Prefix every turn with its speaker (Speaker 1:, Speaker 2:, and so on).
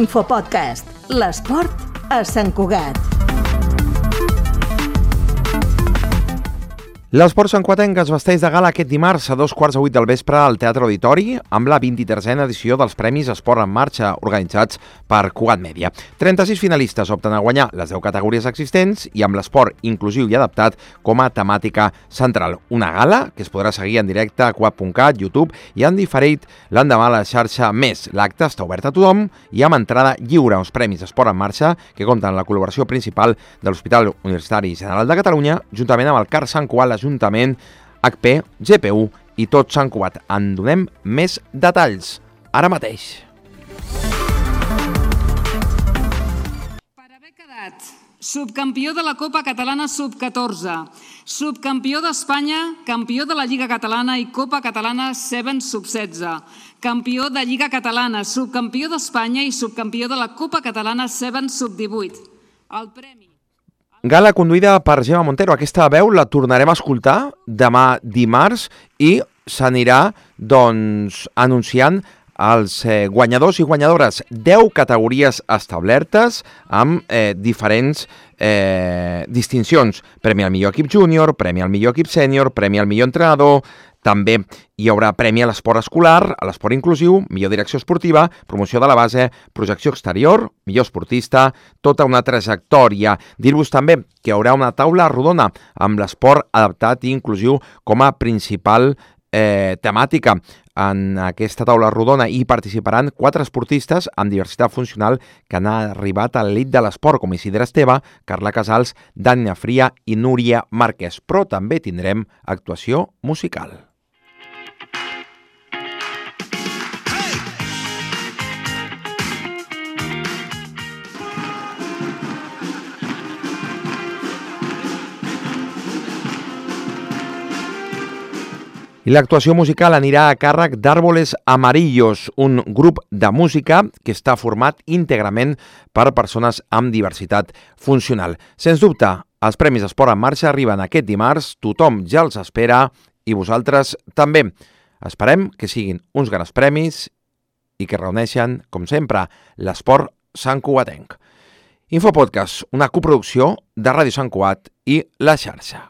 Speaker 1: Infopodcast, l'esport a Sant Cugat.
Speaker 2: L'Esport Sant Quatenc es vesteix de gala aquest dimarts a dos quarts de vuit del vespre al Teatre Auditori amb la 23a edició dels Premis Esport en Marxa organitzats per Cugat Mèdia. 36 finalistes opten a guanyar les 10 categories existents i amb l'esport inclusiu i adaptat com a temàtica central. Una gala que es podrà seguir en directe a Cugat.cat, YouTube i en diferit l'endemà a la xarxa Més. L'acte està obert a tothom i amb entrada lliure als Premis Esport en Marxa que compten la col·laboració principal de l'Hospital Universitari General de Catalunya juntament amb el CAR Sant Cugat, l'Ajuntament, HP, GPU i tot Sant Cugat. En donem més detalls ara mateix.
Speaker 3: Per haver quedat subcampió de la Copa Catalana Sub-14, subcampió d'Espanya, campió de la Lliga Catalana i Copa Catalana 7 Sub-16, campió de Lliga Catalana, subcampió d'Espanya i subcampió de la Copa Catalana 7 Sub-18. El premi
Speaker 2: Gala conduïda per Gemma Montero. Aquesta veu la tornarem a escoltar demà dimarts i s'anirà doncs, anunciant els eh, guanyadors i guanyadores. 10 categories establertes amb eh, diferents eh, distincions. Premi al millor equip júnior, premi al millor equip sènior, premi al millor entrenador, també hi haurà premi a l'esport escolar, a l'esport inclusiu, millor direcció esportiva, promoció de la base, projecció exterior, millor esportista, tota una trajectòria. Dir-vos també que hi haurà una taula rodona amb l'esport adaptat i inclusiu com a principal eh, temàtica. En aquesta taula rodona hi participaran quatre esportistes amb diversitat funcional que han arribat a l'elit de l'esport, com Isidre Esteve, Carla Casals, Dania Fria i Núria Márquez. Però també tindrem actuació musical. I l'actuació musical anirà a càrrec d'Àrboles Amarillos, un grup de música que està format íntegrament per persones amb diversitat funcional. Sens dubte, els Premis Esport en Marxa arriben aquest dimarts, tothom ja els espera i vosaltres també. Esperem que siguin uns grans premis i que reuneixen, com sempre, l'esport Sant Cugatenc. Infopodcast, una coproducció de Ràdio Sant Cugat i La Xarxa.